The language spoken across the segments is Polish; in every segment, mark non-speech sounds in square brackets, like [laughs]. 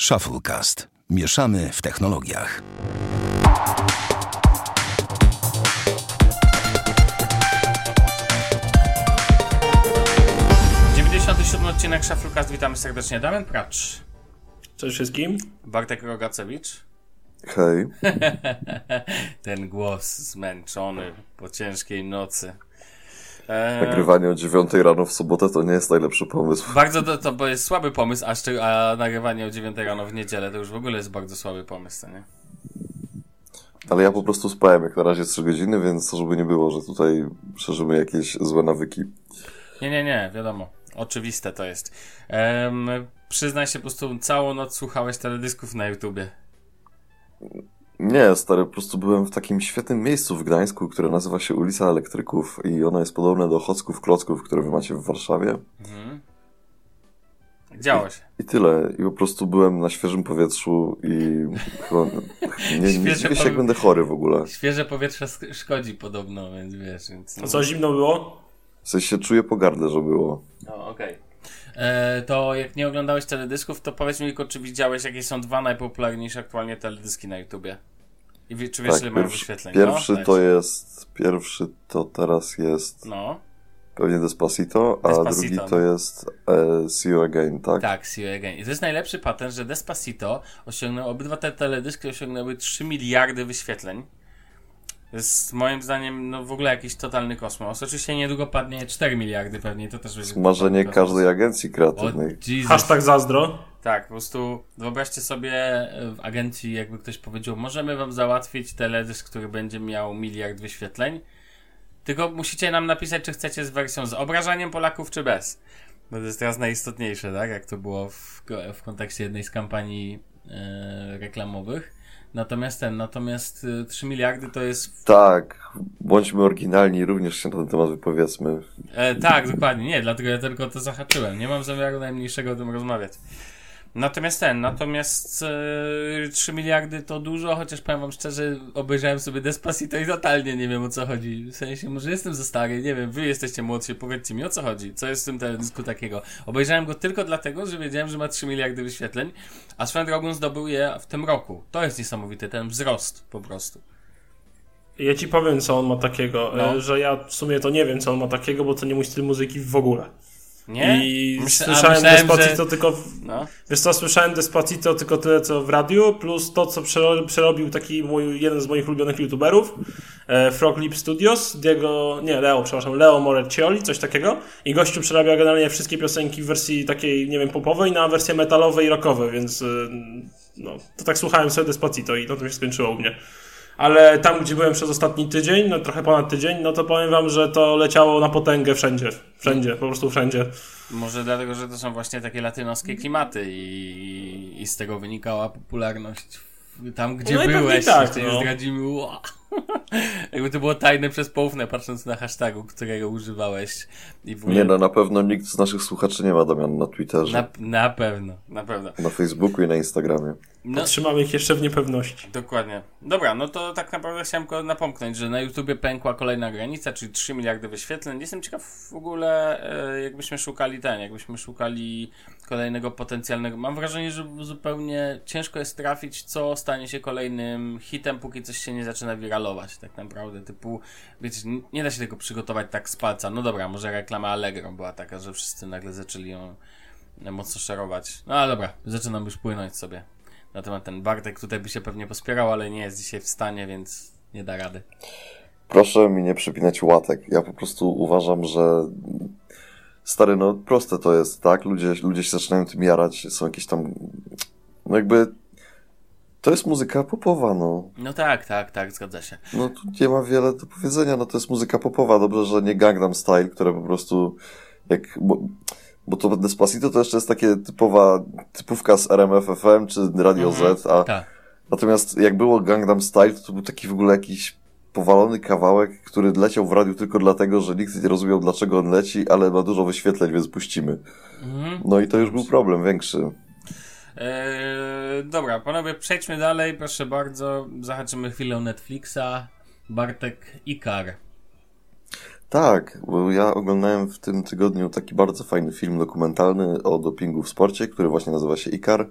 Shufflecast. Mieszamy w technologiach. siódmy odcinek Shufflecast. Witamy serdecznie. Damian Pracz. Cześć wszystkim. Bartek Rogacewicz. Hej. [laughs] Ten głos zmęczony po ciężkiej nocy. Eee... Nagrywanie o 9 rano w sobotę to nie jest najlepszy pomysł. Bardzo to, to jest słaby pomysł, a, szczy, a nagrywanie o 9 rano w niedzielę to już w ogóle jest bardzo słaby pomysł, to nie? Ale ja po prostu spałem jak na razie 3 godziny, więc żeby nie było, że tutaj przeżymy jakieś złe nawyki. Nie, nie, nie, wiadomo. Oczywiste to jest. Um, przyznaj się, po prostu całą noc słuchałeś teledysków na YouTubie. Nie, stary, po prostu byłem w takim świetnym miejscu w Gdańsku, które nazywa się Ulica Elektryków i ono jest podobne do Chocków Klocków, które wy macie w Warszawie. Mhm. Działo się. I, I, tyle. I po prostu byłem na świeżym powietrzu i chyba [laughs] nie, nie dziwię się, jak będę chory w ogóle. Świeże powietrze szkodzi podobno, więc wiesz. Więc... A co, zimno było? W sensie czuję pogardle, że było. No, okej. Okay. E, to jak nie oglądałeś teledysków, to powiedz mi tylko, czy widziałeś, jakie są dwa najpopularniejsze aktualnie teledyski na YouTubie? I wie, czy wiesz, tak, ile mają wyświetleń? Pierwszy no? to jest, pierwszy to teraz jest no. pewnie Despacito, a Despacito, drugi no. to jest e, See You Again, tak? Tak, See You Again. I to jest najlepszy patent, że Despacito osiągnął, obydwa te teledyski osiągnęły 3 miliardy wyświetleń jest moim zdaniem no, w ogóle jakiś totalny kosmos. Oczywiście niedługo padnie 4 miliardy pewnie, to też będzie... Marzenie każdej agencji kreatywnej. Hashtag zazdro. Tak, po prostu wyobraźcie sobie e, w agencji, jakby ktoś powiedział, możemy wam załatwić teledysk, który będzie miał miliard wyświetleń, tylko musicie nam napisać, czy chcecie z wersją z obrażaniem Polaków, czy bez. Bo to jest teraz najistotniejsze, tak? Jak to było w, w kontekście jednej z kampanii e, reklamowych. Natomiast ten, natomiast 3 y, miliardy to jest. Tak, bądźmy oryginalni, również się na ten temat wypowiedzmy. E, tak, dokładnie. Nie, dlatego ja tylko to zahaczyłem. Nie mam zamiaru najmniejszego o tym rozmawiać. Natomiast ten, natomiast e, 3 miliardy to dużo, chociaż powiem wam szczerze, obejrzałem sobie Despacito i totalnie nie wiem o co chodzi. W sensie, może jestem za stary, nie wiem, wy jesteście młodsi, powiedzcie mi o co chodzi, co jest w tym teledysku takiego. Obejrzałem go tylko dlatego, że wiedziałem, że ma 3 miliardy wyświetleń, a swoją drogą zdobył je w tym roku. To jest niesamowity, ten wzrost po prostu. Ja ci powiem, co on ma takiego, no. E, że ja w sumie to nie wiem, co on ma takiego, bo to nie mój styl muzyki w ogóle. Nie? I słyszałem myślałem, Despacito że... tylko. No. Wiesz co, słyszałem Despacito tylko tyle co w radiu, plus to, co przerobił taki mój, jeden z moich ulubionych youtuberów, e, Frog Lip Studios, Diego, nie, Leo, przepraszam, Leo Moreccioli, coś takiego. I gościu przerabia generalnie wszystkie piosenki w wersji takiej, nie wiem, popowej na wersje metalowe i rockowe, więc e, no, to tak słuchałem sobie Despacito i to się skończyło u mnie ale tam, gdzie byłem przez ostatni tydzień, no trochę ponad tydzień, no to powiem wam, że to leciało na potęgę wszędzie. Wszędzie, po prostu wszędzie. Może dlatego, że to są właśnie takie latynoskie klimaty i, i z tego wynikała popularność tam, gdzie no byłeś. Tak, jeszcze no. zdradzimy. Wow. [laughs] Jakby to było tajne przez poufne, patrząc na hashtagu, którego używałeś. Ogóle... Nie no, na pewno nikt z naszych słuchaczy nie ma Damian na Twitterze. Na, na pewno, na pewno. Na Facebooku i na Instagramie. No, Trzymamy ich jeszcze w niepewności. Dokładnie. Dobra, no to tak naprawdę chciałem go napomknąć, że na YouTubie pękła kolejna granica, czyli 3 miliardy wyświetleń. Jestem ciekaw w ogóle, e, jakbyśmy szukali ten, jakbyśmy szukali kolejnego potencjalnego. Mam wrażenie, że zupełnie ciężko jest trafić, co stanie się kolejnym hitem, póki coś się nie zaczyna wiralować, tak naprawdę. Typu, wiecie, nie da się tego przygotować tak z palca. No dobra, może reklama Allegro była taka, że wszyscy nagle zaczęli ją mocno szerować. No ale dobra, zaczynam już płynąć sobie na temat ten Bartek tutaj by się pewnie pospierał, ale nie jest dzisiaj w stanie, więc nie da rady. Proszę mi nie przypinać łatek. Ja po prostu uważam, że stary, no proste to jest, tak? Ludzie, ludzie się zaczynają tym jarać, są jakieś tam, no jakby to jest muzyka popowa, no. No tak, tak, tak, zgadza się. No tu nie ma wiele do powiedzenia, no to jest muzyka popowa, dobrze, że nie Gangnam Style, które po prostu jak... Bo, bo to Despacito to jeszcze jest takie typowa, typówka z RMFFM czy Radio mhm, Z, a tak. natomiast jak było Gangnam Style, to, to był taki w ogóle jakiś powalony kawałek, który leciał w radiu tylko dlatego, że nikt nie rozumiał dlaczego on leci, ale ma dużo wyświetleń, więc puścimy. Mhm. No i to już był problem większy. Eee, dobra, panowie, przejdźmy dalej, proszę bardzo. Zahaczymy chwilę Netflixa. Bartek Ikar. Tak, bo ja oglądałem w tym tygodniu taki bardzo fajny film dokumentalny o dopingu w sporcie, który właśnie nazywa się Ikar.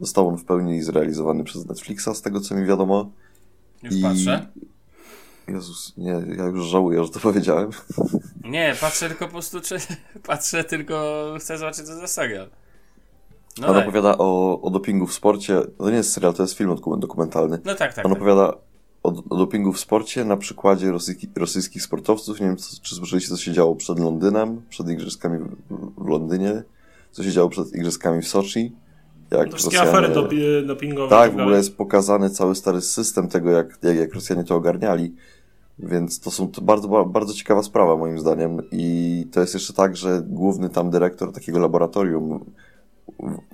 Został on w pełni zrealizowany przez Netflixa, z tego co mi wiadomo. Już I... patrzę. Jezus, nie, ja już żałuję, że to powiedziałem. [laughs] Nie, patrzę tylko po prostu, czy, [laughs] patrzę tylko, chcę zobaczyć co za serial. No On daj. opowiada o, o dopingu w sporcie. To nie jest serial, to jest film dokumentalny. No tak, tak. On tak. opowiada o, o dopingu w sporcie na przykładzie rosyjski, rosyjskich sportowców. Nie wiem, co, czy słyszeliście, co się działo przed Londynem, przed igrzyskami w, w Londynie, co się działo przed igrzyskami w Soczi. Jak wszystkie Rosjanie... afery dopi dopingowe. Tak, w ogóle jest pokazany cały stary system tego, jak, jak, jak Rosjanie to ogarniali. Więc to są to bardzo, bardzo ciekawa sprawa moim zdaniem i to jest jeszcze tak, że główny tam dyrektor takiego laboratorium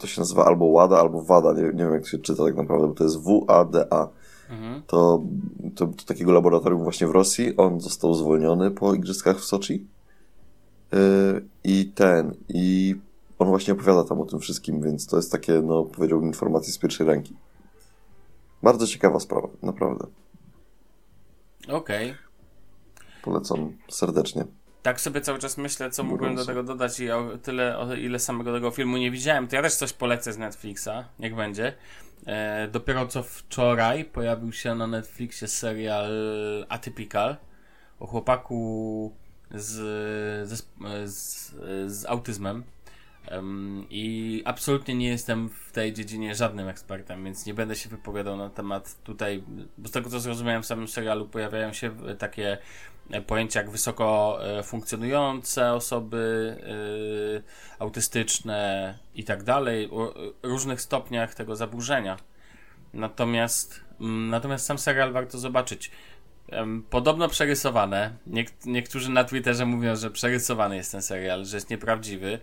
to się nazywa albo WADA, albo WADA, nie, nie wiem jak się czyta tak naprawdę, bo to jest W-A-D-A. Mhm. To, to, to, takiego laboratorium właśnie w Rosji, on został zwolniony po igrzyskach w Soczi yy, i ten, i on właśnie opowiada tam o tym wszystkim, więc to jest takie, no powiedziałbym, informacje z pierwszej ręki. Bardzo ciekawa sprawa, naprawdę. Okej. Okay. Polecam serdecznie. Tak sobie cały czas myślę, co mógłbym do tego dodać i o tyle, o ile samego tego filmu nie widziałem, to ja też coś polecę z Netflixa, jak będzie. E, dopiero co wczoraj pojawił się na Netflixie serial Atypical o chłopaku z, z, z, z autyzmem. I absolutnie nie jestem w tej dziedzinie żadnym ekspertem, więc nie będę się wypowiadał na temat tutaj, bo z tego co zrozumiałem w samym serialu pojawiają się takie e, pojęcia jak wysoko e, funkcjonujące osoby autystyczne i tak dalej, o różnych stopniach tego zaburzenia. Natomiast, mm, natomiast sam serial warto zobaczyć. Podobno przerysowane. Niek niektórzy na Twitterze mówią, że przerysowany jest ten serial, że jest nieprawdziwy.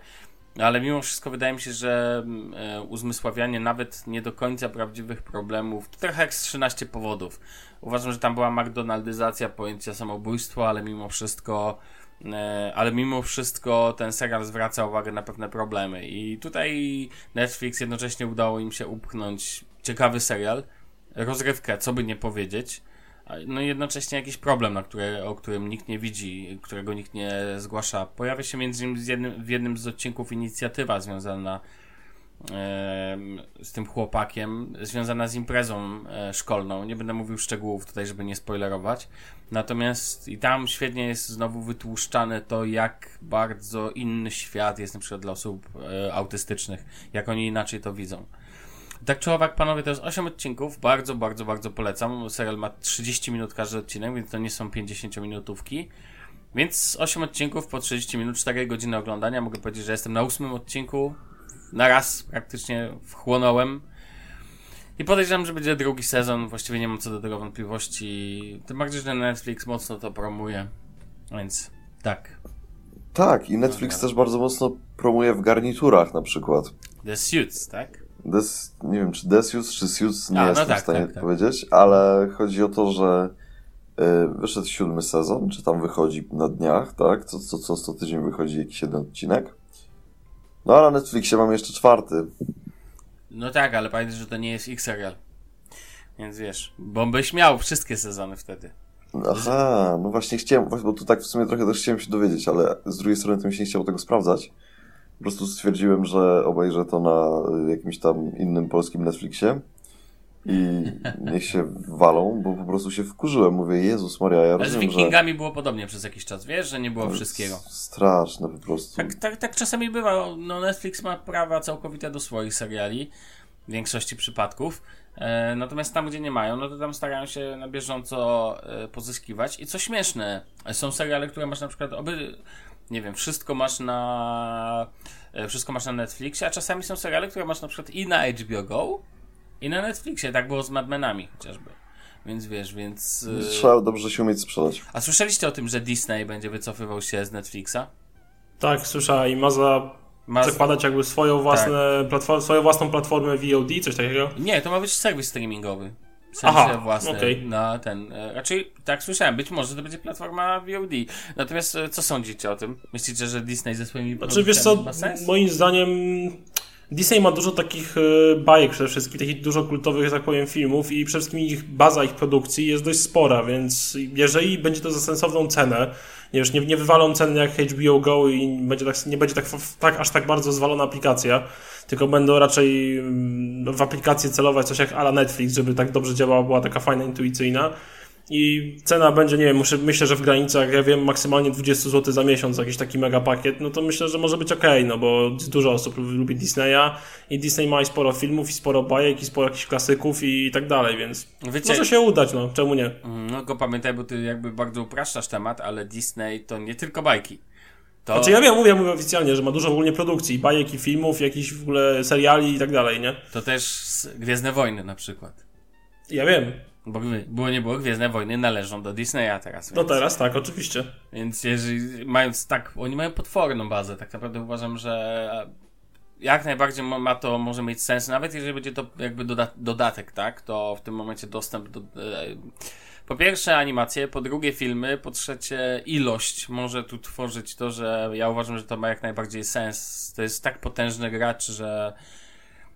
No, ale mimo wszystko wydaje mi się, że mm, e, uzmysławianie nawet nie do końca prawdziwych problemów, to trochę jak z 13 powodów. Uważam, że tam była McDonaldyzacja pojęcia samobójstwa, ale mimo wszystko e, ale mimo wszystko ten serial zwraca uwagę na pewne problemy i tutaj Netflix jednocześnie udało im się upchnąć ciekawy serial, rozrywkę, co by nie powiedzieć, no jednocześnie jakiś problem, na które, o którym nikt nie widzi, którego nikt nie zgłasza. Pojawia się między innymi jednym, w jednym z odcinków inicjatywa związana z tym chłopakiem, związana z imprezą e, szkolną. Nie będę mówił szczegółów tutaj, żeby nie spoilerować. Natomiast i tam świetnie jest znowu wytłuszczane to, jak bardzo inny świat jest na przykład dla osób e, autystycznych, jak oni inaczej to widzą. Tak czy owak, panowie, to jest 8 odcinków. Bardzo, bardzo, bardzo polecam. Serial ma 30 minut każdy odcinek, więc to nie są 50-minutówki. Więc 8 odcinków po 30 minut, 4 godziny oglądania. Mogę powiedzieć, że jestem na 8 odcinku. Na raz praktycznie wchłonąłem. I podejrzewam, że będzie drugi sezon. Właściwie nie mam co do tego wątpliwości. Tym bardziej, że Netflix mocno to promuje. Więc tak. Tak, i Netflix no, też bardzo mocno promuje w garniturach na przykład. The Suits, tak? Des, nie wiem, czy Desius, czy Sius, nie A, no jestem tak, w stanie tak, tak. powiedzieć, ale chodzi o to, że y, wyszedł siódmy sezon, czy tam wychodzi na dniach, tak? Co, co, co, co tydzień wychodzi jakiś jeden odcinek. No a na Netflixie mam jeszcze czwarty. No tak, ale pamiętaj, że to nie jest ich serial. Więc wiesz, bo byś miał wszystkie sezony wtedy. Aha, no właśnie chciałem, bo tu tak w sumie trochę też chciałem się dowiedzieć, ale z drugiej strony to mi się nie chciało tego sprawdzać. Po prostu stwierdziłem, że obejrzę to na jakimś tam innym polskim Netflixie i niech się walą, bo po prostu się wkurzyłem. Mówię, Jezus Maria, ja Ale rozumiem, z Wikingami że... było podobnie przez jakiś czas, wiesz, że nie było wszystkiego. Straszne po prostu. Tak, tak, tak czasami bywa. No Netflix ma prawa całkowite do swoich seriali w większości przypadków. E, natomiast tam, gdzie nie mają, no to tam starają się na bieżąco e, pozyskiwać. I co śmieszne, są seriale, które masz na przykład oby nie wiem, wszystko masz na e, wszystko masz na Netflixie, a czasami są seriale, które masz na przykład i na HBO Go, i na Netflixie. Tak było z Mad Menami chociażby. Więc wiesz, więc... E, Trzeba dobrze się umieć sprzedać. A słyszeliście o tym, że Disney będzie wycofywał się z Netflixa? Tak, słyszałem i ma za ma... zakładać jakby swoją, własne tak. platform, swoją własną platformę VOD, coś takiego? Nie, to ma być serwis streamingowy. Sensie Aha, własny okay. na ten. E, raczej tak słyszałem, być może to będzie platforma VOD. Natomiast e, co sądzicie o tym? Myślicie, że Disney ze swoimi znaczy, wiesz co, ma sens? Moim zdaniem Disney ma dużo takich e, bajek przede wszystkim, takich dużo kultowych, że tak powiem, filmów i przede wszystkim ich baza ich produkcji jest dość spora, więc jeżeli będzie to za sensowną cenę, nie, już nie, nie wywalą ceny jak HBO Go i będzie tak, nie będzie tak, tak aż tak bardzo zwalona aplikacja, tylko będą raczej mm, w aplikację celować coś jak ala Netflix, żeby tak dobrze działała, była taka fajna, intuicyjna i cena będzie, nie wiem, muszę, myślę, że w granicach, ja wiem, maksymalnie 20 zł za miesiąc, jakiś taki mega pakiet, no to myślę, że może być ok, no bo dużo osób lubi Disneya i Disney ma i sporo filmów, i sporo bajek, i sporo jakichś klasyków i tak dalej, więc Wiecie, może się udać, no, czemu nie? Mm, no, tylko pamiętaj, bo ty jakby bardzo upraszczasz temat, ale Disney to nie tylko bajki. To... Znaczy ja wiem, mówię, mówię oficjalnie, że ma dużo ogólnie produkcji, bajek i filmów, jakichś w ogóle seriali i tak dalej, nie? To też Gwiezdne Wojny na przykład. Ja wiem. Bo było nie było, Gwiezdne Wojny należą do Disneya teraz. No teraz tak, oczywiście. Więc jeżeli mając tak, oni mają potworną bazę, tak naprawdę uważam, że jak najbardziej ma to może mieć sens, nawet jeżeli będzie to jakby doda dodatek, tak, to w tym momencie dostęp do... E, po pierwsze animacje, po drugie filmy, po trzecie ilość może tu tworzyć to, że ja uważam, że to ma jak najbardziej sens. To jest tak potężny gracz, że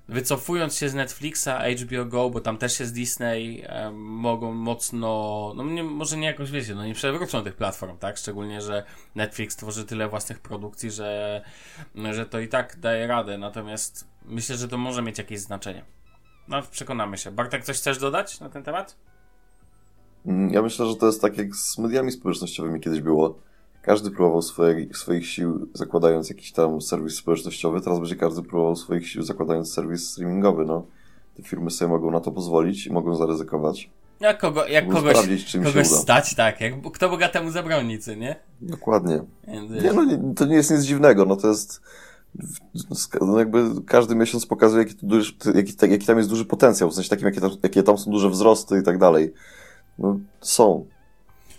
wycofując się z Netflixa, HBO Go, bo tam też jest Disney, e, mogą mocno, no nie, może nie jakoś wiecie, no nie przewrócą tych platform, tak? Szczególnie, że Netflix tworzy tyle własnych produkcji, że, że to i tak daje radę. Natomiast myślę, że to może mieć jakieś znaczenie. No, przekonamy się. Bartek, coś chcesz dodać na ten temat? Ja myślę, że to jest tak jak z mediami społecznościowymi kiedyś było każdy próbował swoich, swoich sił zakładając jakiś tam serwis społecznościowy, teraz będzie każdy próbował swoich sił zakładając serwis streamingowy, no. Te firmy sobie mogą na to pozwolić i mogą zaryzykować. Jak, kogo, jak kogoś, kogoś stać, tak, jak kto bogatemu zabroni, co nie? Dokładnie. Nie, no, nie, to nie jest nic dziwnego, no to jest no jakby każdy miesiąc pokazuje, jaki, duży, jaki, jaki tam jest duży potencjał, w sensie takim, jakie tam, jakie tam są duże wzrosty i tak dalej. No, są.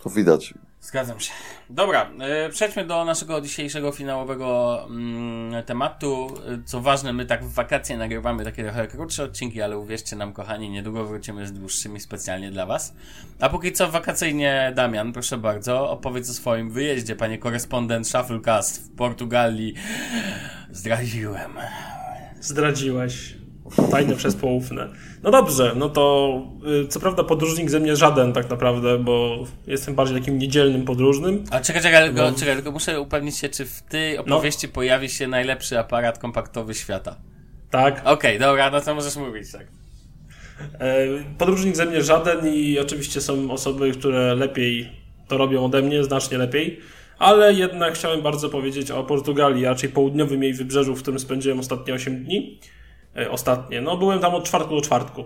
To widać. Zgadzam się. Dobra, yy, przejdźmy do naszego dzisiejszego finałowego mm, tematu. E, co ważne, my tak w wakacje nagrywamy takie trochę krótsze odcinki, ale uwierzcie nam, kochani, niedługo wrócimy z dłuższymi specjalnie dla Was. A póki co wakacyjnie, Damian, proszę bardzo, opowiedz o swoim wyjeździe, panie korespondent Shufflecast w Portugalii. Zdradziłem. Zdradziłeś. Tajne przez poufne. No dobrze, no to y, co prawda podróżnik ze mnie żaden tak naprawdę, bo jestem bardziej takim niedzielnym podróżnym. A czekaj, czekaj, tylko, no. czekaj, tylko muszę upewnić się, czy w tej opowieści no. pojawi się najlepszy aparat kompaktowy świata. Tak. Okej, okay, dobra, no to możesz mówić, tak. E, podróżnik ze mnie żaden i oczywiście są osoby, które lepiej to robią ode mnie, znacznie lepiej. Ale jednak chciałem bardzo powiedzieć o Portugalii, a raczej południowym jej wybrzeżu, w którym spędziłem ostatnie 8 dni. E, ostatnie. No, byłem tam od czwartku do czwartku.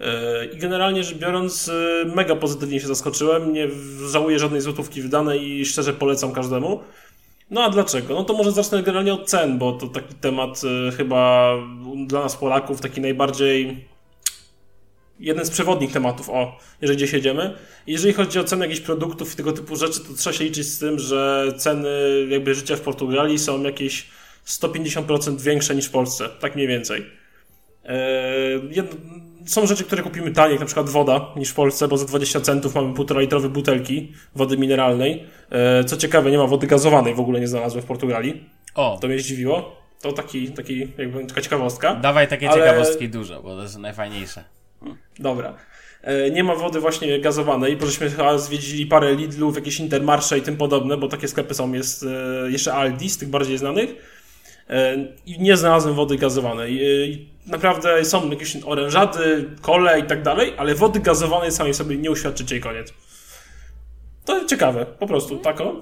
E, I generalnie rzecz biorąc, e, mega pozytywnie się zaskoczyłem. Nie żałuję żadnej złotówki wydanej i szczerze polecam każdemu. No a dlaczego? No to może zacznę generalnie od cen, bo to taki temat chyba dla nas Polaków taki najbardziej jeden z przewodnich tematów, o, jeżeli gdzieś jedziemy. Jeżeli chodzi o ceny jakichś produktów i tego typu rzeczy, to trzeba się liczyć z tym, że ceny jakby życia w Portugalii są jakieś 150% większe niż w Polsce, tak mniej więcej. E, są rzeczy, które kupimy taniej, jak na przykład woda niż w Polsce, bo za 20 centów mamy półtora litrowe butelki wody mineralnej. E, co ciekawe, nie ma wody gazowanej w ogóle nie znalazłem w Portugalii. O. To mnie zdziwiło. To taki, taki jakby taka ciekawostka. Dawaj takie ale... ciekawostki dużo, bo to jest najfajniejsze. Dobra. E, nie ma wody właśnie gazowanej, bo żeśmy chyba zwiedzili parę Lidlów, jakieś Intermarsze i tym podobne, bo takie sklepy są, jest jeszcze Aldi z tych bardziej znanych i nie znalazłem wody gazowanej. Naprawdę są jakieś orężady, kole i tak dalej, ale wody gazowanej samej sobie nie uświadczycie i koniec. To ciekawe, po prostu, tako.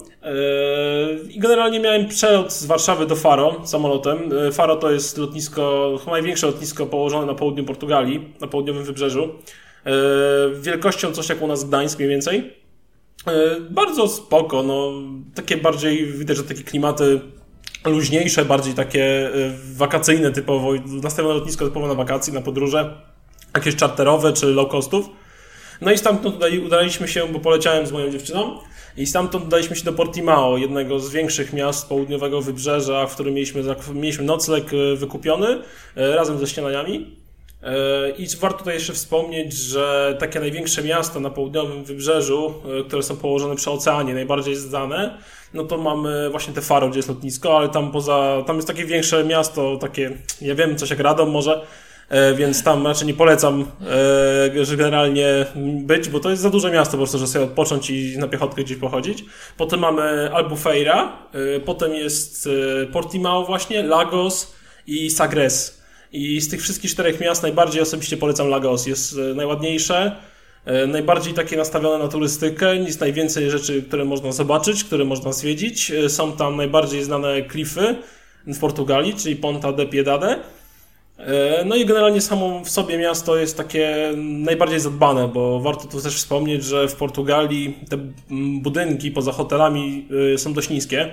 I generalnie miałem przelot z Warszawy do Faro samolotem. Faro to jest lotnisko, chyba największe lotnisko położone na południu Portugalii, na południowym wybrzeżu. Wielkością coś jak u nas Gdańsk mniej więcej. Bardzo spoko, no, takie bardziej, widać, że takie klimaty luźniejsze, bardziej takie y, wakacyjne typowo, nastawione lotnisko typowo na wakacje, na podróże, jakieś czarterowe czy low costów. No i stamtąd tutaj udaliśmy się, bo poleciałem z moją dziewczyną, i stamtąd udaliśmy się do Portimao, jednego z większych miast południowego wybrzeża, w którym mieliśmy, mieliśmy nocleg y, wykupiony y, razem ze śniadaniami. I warto tutaj jeszcze wspomnieć, że takie największe miasta na południowym wybrzeżu, które są położone przy oceanie, najbardziej znane, no to mamy właśnie te Faro, gdzie jest lotnisko, ale tam poza, tam jest takie większe miasto, takie, ja wiem, coś jak Radom może, E, więc tam raczej nie polecam, e, że generalnie być, bo to jest za duże miasto po prostu, że sobie odpocząć i na piechotkę gdzieś pochodzić. Potem mamy Albufeira, e, potem jest Portimao właśnie, Lagos i Sagres. I z tych wszystkich czterech miast najbardziej osobiście polecam Lagos. Jest najładniejsze, najbardziej takie nastawione na turystykę, jest najwięcej rzeczy, które można zobaczyć, które można zwiedzić. Są tam najbardziej znane klify w Portugalii, czyli Ponta de Piedade E, no i generalnie samo w sobie miasto jest takie najbardziej zadbane, bo warto tu też wspomnieć, że w Portugalii te budynki poza hotelami e, są dość niskie.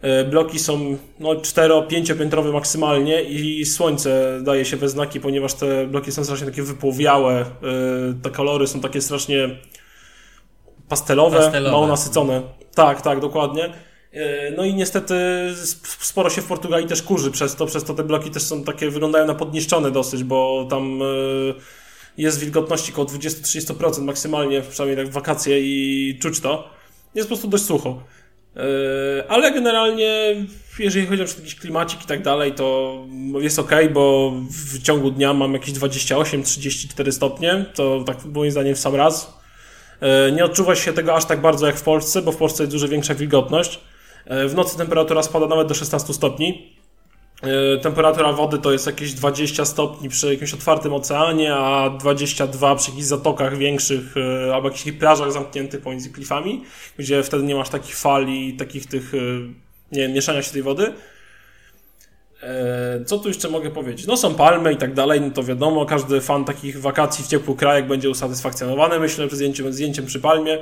E, bloki są no, 4-5 piętrowe maksymalnie i słońce daje się we znaki, ponieważ te bloki są strasznie takie wypłowiałe. Te kolory są takie strasznie pastelowe, pastelowe. mało nasycone. Tak, tak, dokładnie. E, no i niestety sporo się w Portugalii też kurzy przez to, przez to te bloki też są takie, wyglądają na podniszczone dosyć, bo tam e, jest wilgotności około 20-30% maksymalnie, przynajmniej tak w wakacje i czuć to. Jest po prostu dość sucho. E, ale generalnie, jeżeli chodzi o jakiś klimacik i tak dalej, to jest ok, bo w ciągu dnia mam jakieś 28-34 stopnie, to tak moim zdaniem w sam raz. Nie odczuwa się tego aż tak bardzo jak w Polsce, bo w Polsce jest dużo większa wilgotność. E, w nocy temperatura spada nawet do 16 stopni. E, temperatura wody to jest jakieś 20 stopni przy jakimś otwartym oceanie, a 22 przy jakichś zatokach większych e, albo jakichś plażach zamkniętych pomiędzy klifami, gdzie wtedy nie masz takich fali, takich tych, nie wiem, mieszania się tej wody. Co tu jeszcze mogę powiedzieć? No są palmy i tak dalej, no to wiadomo, każdy fan takich wakacji w ciepłych krajach będzie usatysfakcjonowany, myślę, że zdjęciem, zdjęciem przy palmie.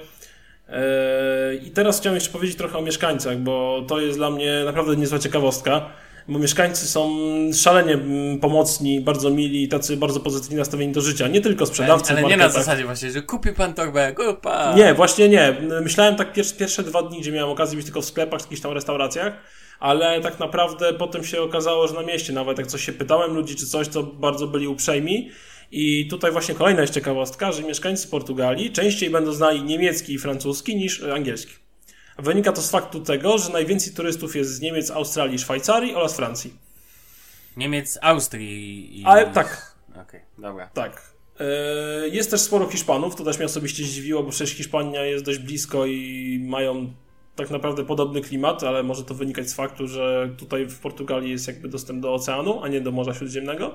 I teraz chciałem jeszcze powiedzieć trochę o mieszkańcach, bo to jest dla mnie naprawdę niezła ciekawostka, bo mieszkańcy są szalenie pomocni, bardzo mili, tacy bardzo pozytywnie nastawieni do życia, nie tylko sprzedawcy Ale, ale nie na zasadzie właśnie, że kupi pan torbę, kupa. Nie, właśnie nie. Myślałem tak pierwsze, pierwsze dwa dni, gdzie miałem okazję być tylko w sklepach, w jakichś tam restauracjach, ale tak naprawdę potem się okazało, że na mieście nawet jak coś się pytałem ludzi czy coś, to bardzo byli uprzejmi i tutaj właśnie kolejna jest ciekawostka, że mieszkańcy Portugalii częściej będą znali niemiecki i francuski niż angielski. Wynika to z faktu tego, że najwięcej turystów jest z Niemiec, Australii, Szwajcarii oraz Francji. Niemiec, Austrii i... Ale tak. Okej, okay, dobra. Tak. E, jest też sporo Hiszpanów, to też mnie osobiście zdziwiło, bo przecież Hiszpania jest dość blisko i mają tak naprawdę podobny klimat, ale może to wynikać z faktu, że tutaj w Portugalii jest jakby dostęp do oceanu, a nie do Morza Śródziemnego.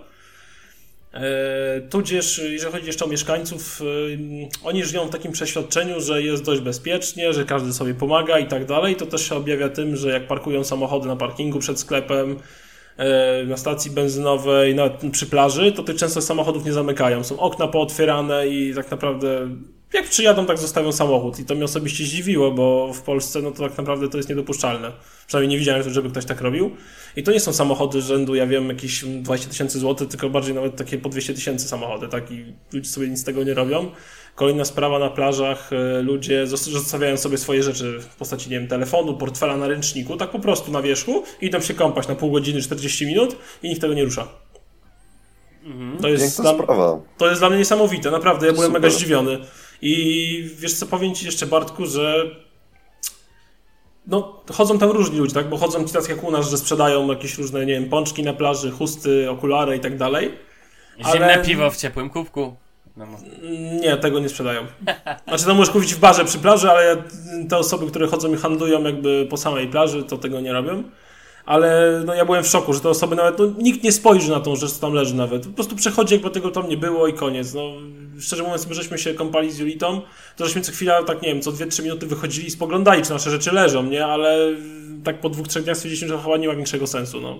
E, tudzież, jeżeli chodzi jeszcze o mieszkańców, e, oni żyją w takim przeświadczeniu, że jest dość bezpiecznie, że każdy sobie pomaga i tak dalej. To też się objawia tym, że jak parkują samochody na parkingu przed sklepem, e, na stacji benzynowej, nawet przy plaży, to tych często samochodów nie zamykają. Są okna pootwierane i tak naprawdę jak przyjadą, tak zostawią samochód. I to mnie osobiście zdziwiło, bo w Polsce no to tak naprawdę to jest niedopuszczalne. Przynajmniej nie widziałem, żeby ktoś tak robił. I to nie są samochody rzędu, ja wiem, jakieś 20 tysięcy złotych, tylko bardziej nawet takie po 200 tysięcy samochody, tak? I ludzie sobie nic z tego nie robią. Kolejna sprawa na plażach, e, ludzie zostawiają sobie swoje rzeczy w postaci, nie wiem, telefonu, portfela na ręczniku, tak po prostu na wierzchu, i idą się kąpać na pół godziny, 40 minut i nikt tego nie rusza. Mhm. To, jest dla, sprawa. to jest dla mnie niesamowite, naprawdę, ja byłem Super. mega zdziwiony. I wiesz co, powiem Ci jeszcze Bartku, że no, chodzą tam różni ludzie, tak? Bo chodzą ci tacy jak u nas, że sprzedają jakieś różne, nie wiem, pączki na plaży, chusty, okulary i tak dalej. Zimne ale... piwo w ciepłym kubku. No. Nie, tego nie sprzedają. Znaczy, to możesz kupić w barze przy plaży, ale te osoby, które chodzą i handlują jakby po samej plaży, to tego nie robią ale no ja byłem w szoku, że te osoby nawet, no nikt nie spojrzy na tą rzecz, co tam leży nawet. Po prostu przechodzi, jakby tego tam nie było i koniec. No, szczerze mówiąc, my żeśmy się kąpali z Julitą, to żeśmy co chwila, tak nie wiem, co 2-3 minuty wychodzili i spoglądali, czy nasze rzeczy leżą, nie? Ale tak po dwóch, trzech dniach stwierdziliśmy, że chyba nie ma większego sensu, no.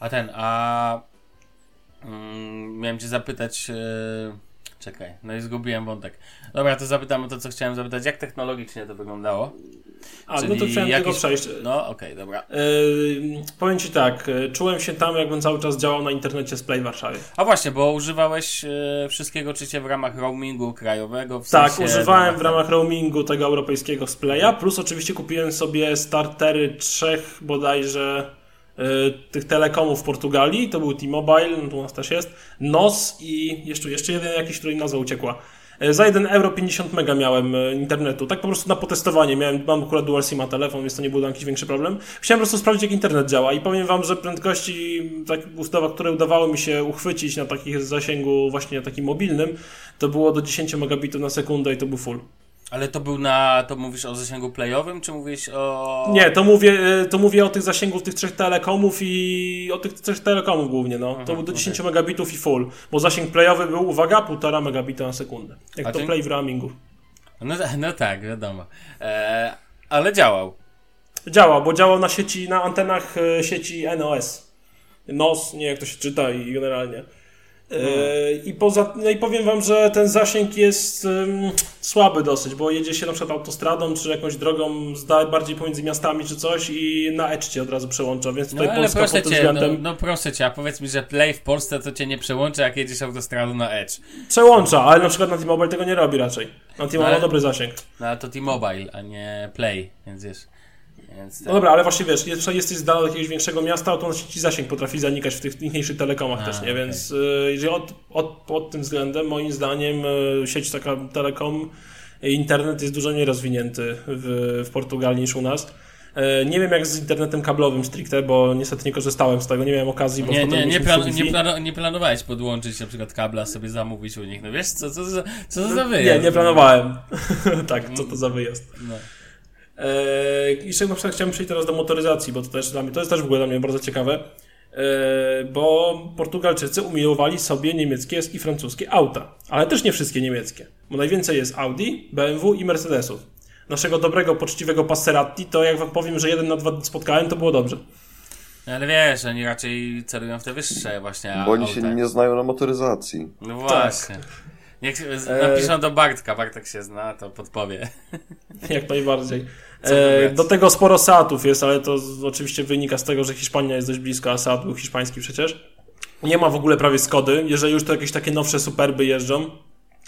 A ten, a... Mm, miałem cię zapytać... Yy... Czekaj, no i zgubiłem wątek. Dobra, to zapytam o to, co chciałem zapytać. Jak technologicznie to wyglądało? A, Czyli no to chciałem jakieś... tego przejść. No, okej, okay, dobra. Yy, powiem Ci tak, e, czułem się tam, jakbym cały czas działał na internecie z Play Warszawie. A właśnie, bo używałeś yy, wszystkiego czycie w ramach roamingu krajowego? W tak, sensie używałem w ramach roamingu tego europejskiego z Playa, plus oczywiście kupiłem sobie startery trzech bodajże tych telekomów w Portugalii, to był T-Mobile, no tu u nas też jest, NOS i jeszcze, jeszcze jeden jakiś, który nazwa uciekła. E, za 1 euro 50 mega miałem e, internetu, tak po prostu na potestowanie. Miałem, mam akurat dual SIM telefon, więc to nie był jakiś większy problem. Chciałem po prostu sprawdzić, jak internet działa i powiem wam, że prędkości tak ustawa, które udawało mi się uchwycić na takich zasięgu właśnie takim mobilnym, to było do 10 megabitów na sekundę i to był full. Ale to był na, to mówisz o zasięgu playowym, czy mówisz o... Nie, to mówię, e, to mówię o tych zasięgów tych trzech telekomów i o tych trzech telekomów głównie, no. Aha, to był do 10 okay. megabitów i full, bo zasięg playowy był, uwaga, 1,5 megabita na sekundę. Jak A to play w roamingu. No, no tak, wiadomo. E, ale działał. Działał, bo działał na sieci, na antenach e, sieci NOS. NOS, nie jak to się czyta i generalnie. E, I, poza, no i powiem Wam, że ten zasięg jest um, słaby dosyć, bo jedzie się na przykład autostradą czy jakąś drogą bardziej pomiędzy miastami czy coś i na Edge cię od razu przełącza, więc tutaj no, Polska proszę pod cię, względem... No, no, proszę Cię, a powiedz mi, że Play w Polsce to Cię nie przełącza jak jedziesz autostradą na Edge. Przełącza, ale na przykład na T-Mobile tego nie robi raczej. Na T-Mobile no, ma dobry zasięg. No ale to T-Mobile, a nie Play, więc wiesz... Więc No dobra, ale właśnie wiesz, jesteś z dala od jakiegoś większego miasta, to ci zasięg potrafi zanikać w tych mniejszych telekomach A, też, nie? Okay. Więc y, jeżeli od, od, pod tym względem, moim zdaniem, y, sieć taka telekom, internet jest dużo mniej rozwinięty w, w Portugalii niż u nas. Y, nie wiem jak z internetem kablowym stricte, bo niestety nie korzystałem z tego, nie miałem okazji. Bo nie, nie, nie, plan, nie, nie, planowałeś podłączyć na przykład kabla, sobie zamówić u nich, no wiesz, co, co, co, co to za wyjazd? Nie, nie planowałem. [laughs] tak, co to za wyjazd. No. Eee, jeszcze na przykład chciałem przejść teraz do motoryzacji, bo to też dla mnie, to jest też w ogóle dla mnie bardzo ciekawe, eee, bo Portugalczycy umiłowali sobie niemieckie i francuskie auta, ale też nie wszystkie niemieckie, bo najwięcej jest Audi, BMW i Mercedesów. Naszego dobrego, poczciwego Passerati, to jak wam powiem, że jeden na dwa spotkałem, to było dobrze. No ale wiesz, oni raczej celują w te wyższe właśnie Bo oni się nie znają na motoryzacji. No właśnie. Tak. Niech napiszą do Bartka, Bartek się zna, to podpowie. [laughs] Jak najbardziej. [laughs] E, do tego sporo Seatów jest, ale to oczywiście wynika z tego, że Hiszpania jest dość blisko, a Seat był hiszpański przecież. Nie ma w ogóle prawie Skody. Jeżeli już to jakieś takie nowsze superby jeżdżą,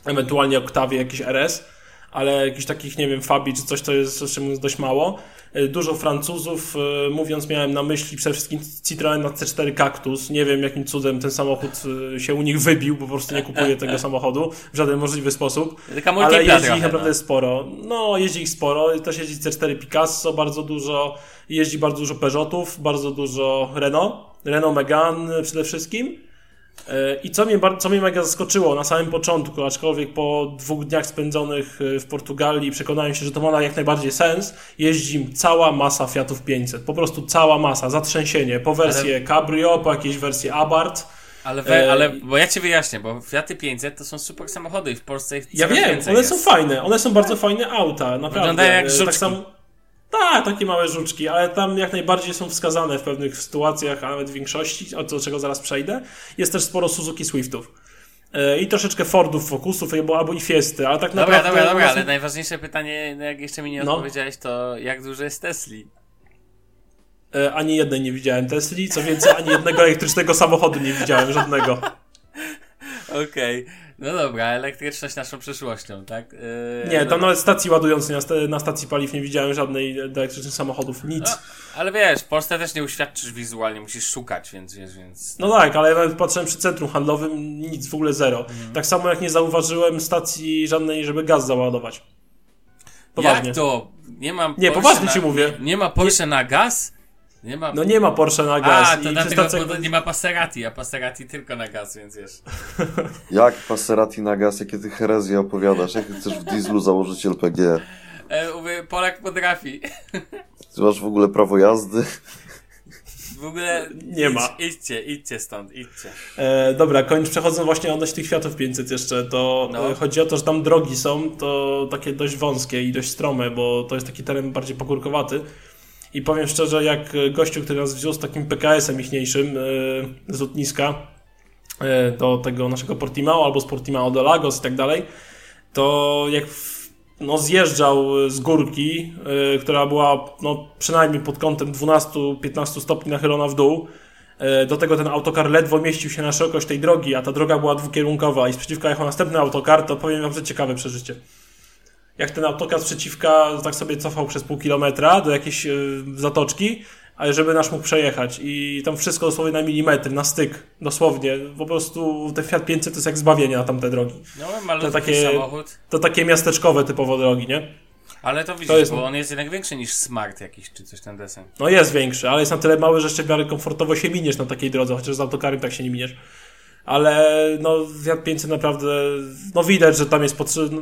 ewentualnie Octavie, jakieś RS, ale jakichś takich, nie wiem, Fabi czy coś to jest dość mało. E, dużo Francuzów, e, mówiąc miałem na myśli przede wszystkim Citroen na C4 Cactus. Nie wiem jakim cudem ten samochód e, się u nich wybił, bo po prostu nie kupuję tego samochodu w żaden możliwy sposób. Ale jeździ ich naprawdę no. sporo. No, jeździ ich sporo. Też jeździ C4 Picasso bardzo dużo. Jeździ bardzo dużo Peugeotów, bardzo dużo Renault. Renault Megane przede wszystkim. E, I co mnie, co mnie mega zaskoczyło na samym początku, aczkolwiek po dwóch dniach spędzonych e, w Portugalii przekonałem się, że to ma jak najbardziej sens, jeździ cała masa Fiatów 500. Po prostu cała masa, zatrzęsienie. Po wersję ale... Cabrio, po jakieś wersje Abarth. Ale, we, e, ale, bo ja ci wyjaśnię, bo Fiaty 500 to są super samochody i w Polsce ich Ja wiem, one jest. są fajne, one są bardzo fajne auta, naprawdę. Wyglądają jak żuczki. Tak samo, tak, takie małe żuczki, ale tam jak najbardziej są wskazane w pewnych sytuacjach, a nawet w większości, o do czego zaraz przejdę. Jest też sporo Suzuki Swiftów. E, I troszeczkę Fordów, Focusów, albo i Fiesty, ale tak dobra, naprawdę... Dobra, dobra, ale najważniejsze pytanie, no jak jeszcze mi nie no. odpowiedziałeś, to jak duży jest Tesli? E, ani jednej nie widziałem Tesli, co więcej, ani jednego elektrycznego samochodu nie widziałem, żadnego. [laughs] Okej. Okay. No dobra, elektryczność naszą przyszłością, tak? Yy, nie, tam no... nawet stacji ładującej na, st na, stacji paliw nie widziałem żadnej elektrycznych samochodów, nic. No, ale wiesz, w Polsce też nie uświadczysz wizualnie, musisz szukać, więc wiesz, więc... No tak, ale nawet patrzyłem przy centrum handlowym, nic, w ogóle zero. Mhm. Tak samo jak nie zauważyłem stacji żadnej, żeby gaz załadować. Poważnie. Jak to? Nie mam Nie, poważnie na... ci mówię. Nie, nie ma Porsche nie... na gaz? Nie ma... No nie ma Porsche na gaz. A, to dlatego, stacja... nie ma Passerati, a Passerati tylko na gaz, więc wiesz. [laughs] Jak Passerati na gaz? Jakie ty herezje opowiadasz? Jak chcesz w dieslu założyć LPG? E, mówię, Polak potrafi. Ty masz w ogóle prawo jazdy? W ogóle nie idź, ma. Idźcie, idźcie stąd, idźcie. E, dobra, kończ, przechodząc właśnie odnośnie tych Fiatów 500 jeszcze, to no. E, chodzi o to, że tam drogi są, to takie dość wąskie i dość strome, bo to jest taki teren bardziej pogórkowaty. I powiem szczerze, jak gościu, który nas wziął z takim PKS-em ichniejszym yy, z lotniska yy, do tego naszego Portimao albo z Portimao do Lagos i tak dalej, to jak no, zjeżdżał z górki, która była no, przynajmniej pod kątem 12-15 stopni nachylona w dół, do tego ten autokar ledwo mieścił się na szerokość tej drogi, a ta droga była dwukierunkowa i sprzeciwka jechał następny autokar, to powiem wam, że ciekawe przeżycie jak ten autokar przeciwka tak sobie cofał przez pół kilometra do jakiejś e, zatoczki, a żeby nasz mógł przejechać i tam wszystko dosłownie na milimetr, na styk, dosłownie. Po prostu ten Fiat 500 to jest jak zbawienie na tamte drogi. No, to takie, samochód. To takie miasteczkowe typowo drogi, nie? Ale to widzisz, to jest... bo on jest jednak większy niż Smart jakiś, czy coś ten desen. No jest większy, ale jest na tyle mały, że jeszcze w miarę komfortowo się miniesz na takiej drodze, chociaż z autokarem tak się nie miniesz. Ale no Fiat 500 naprawdę, no widać, że tam jest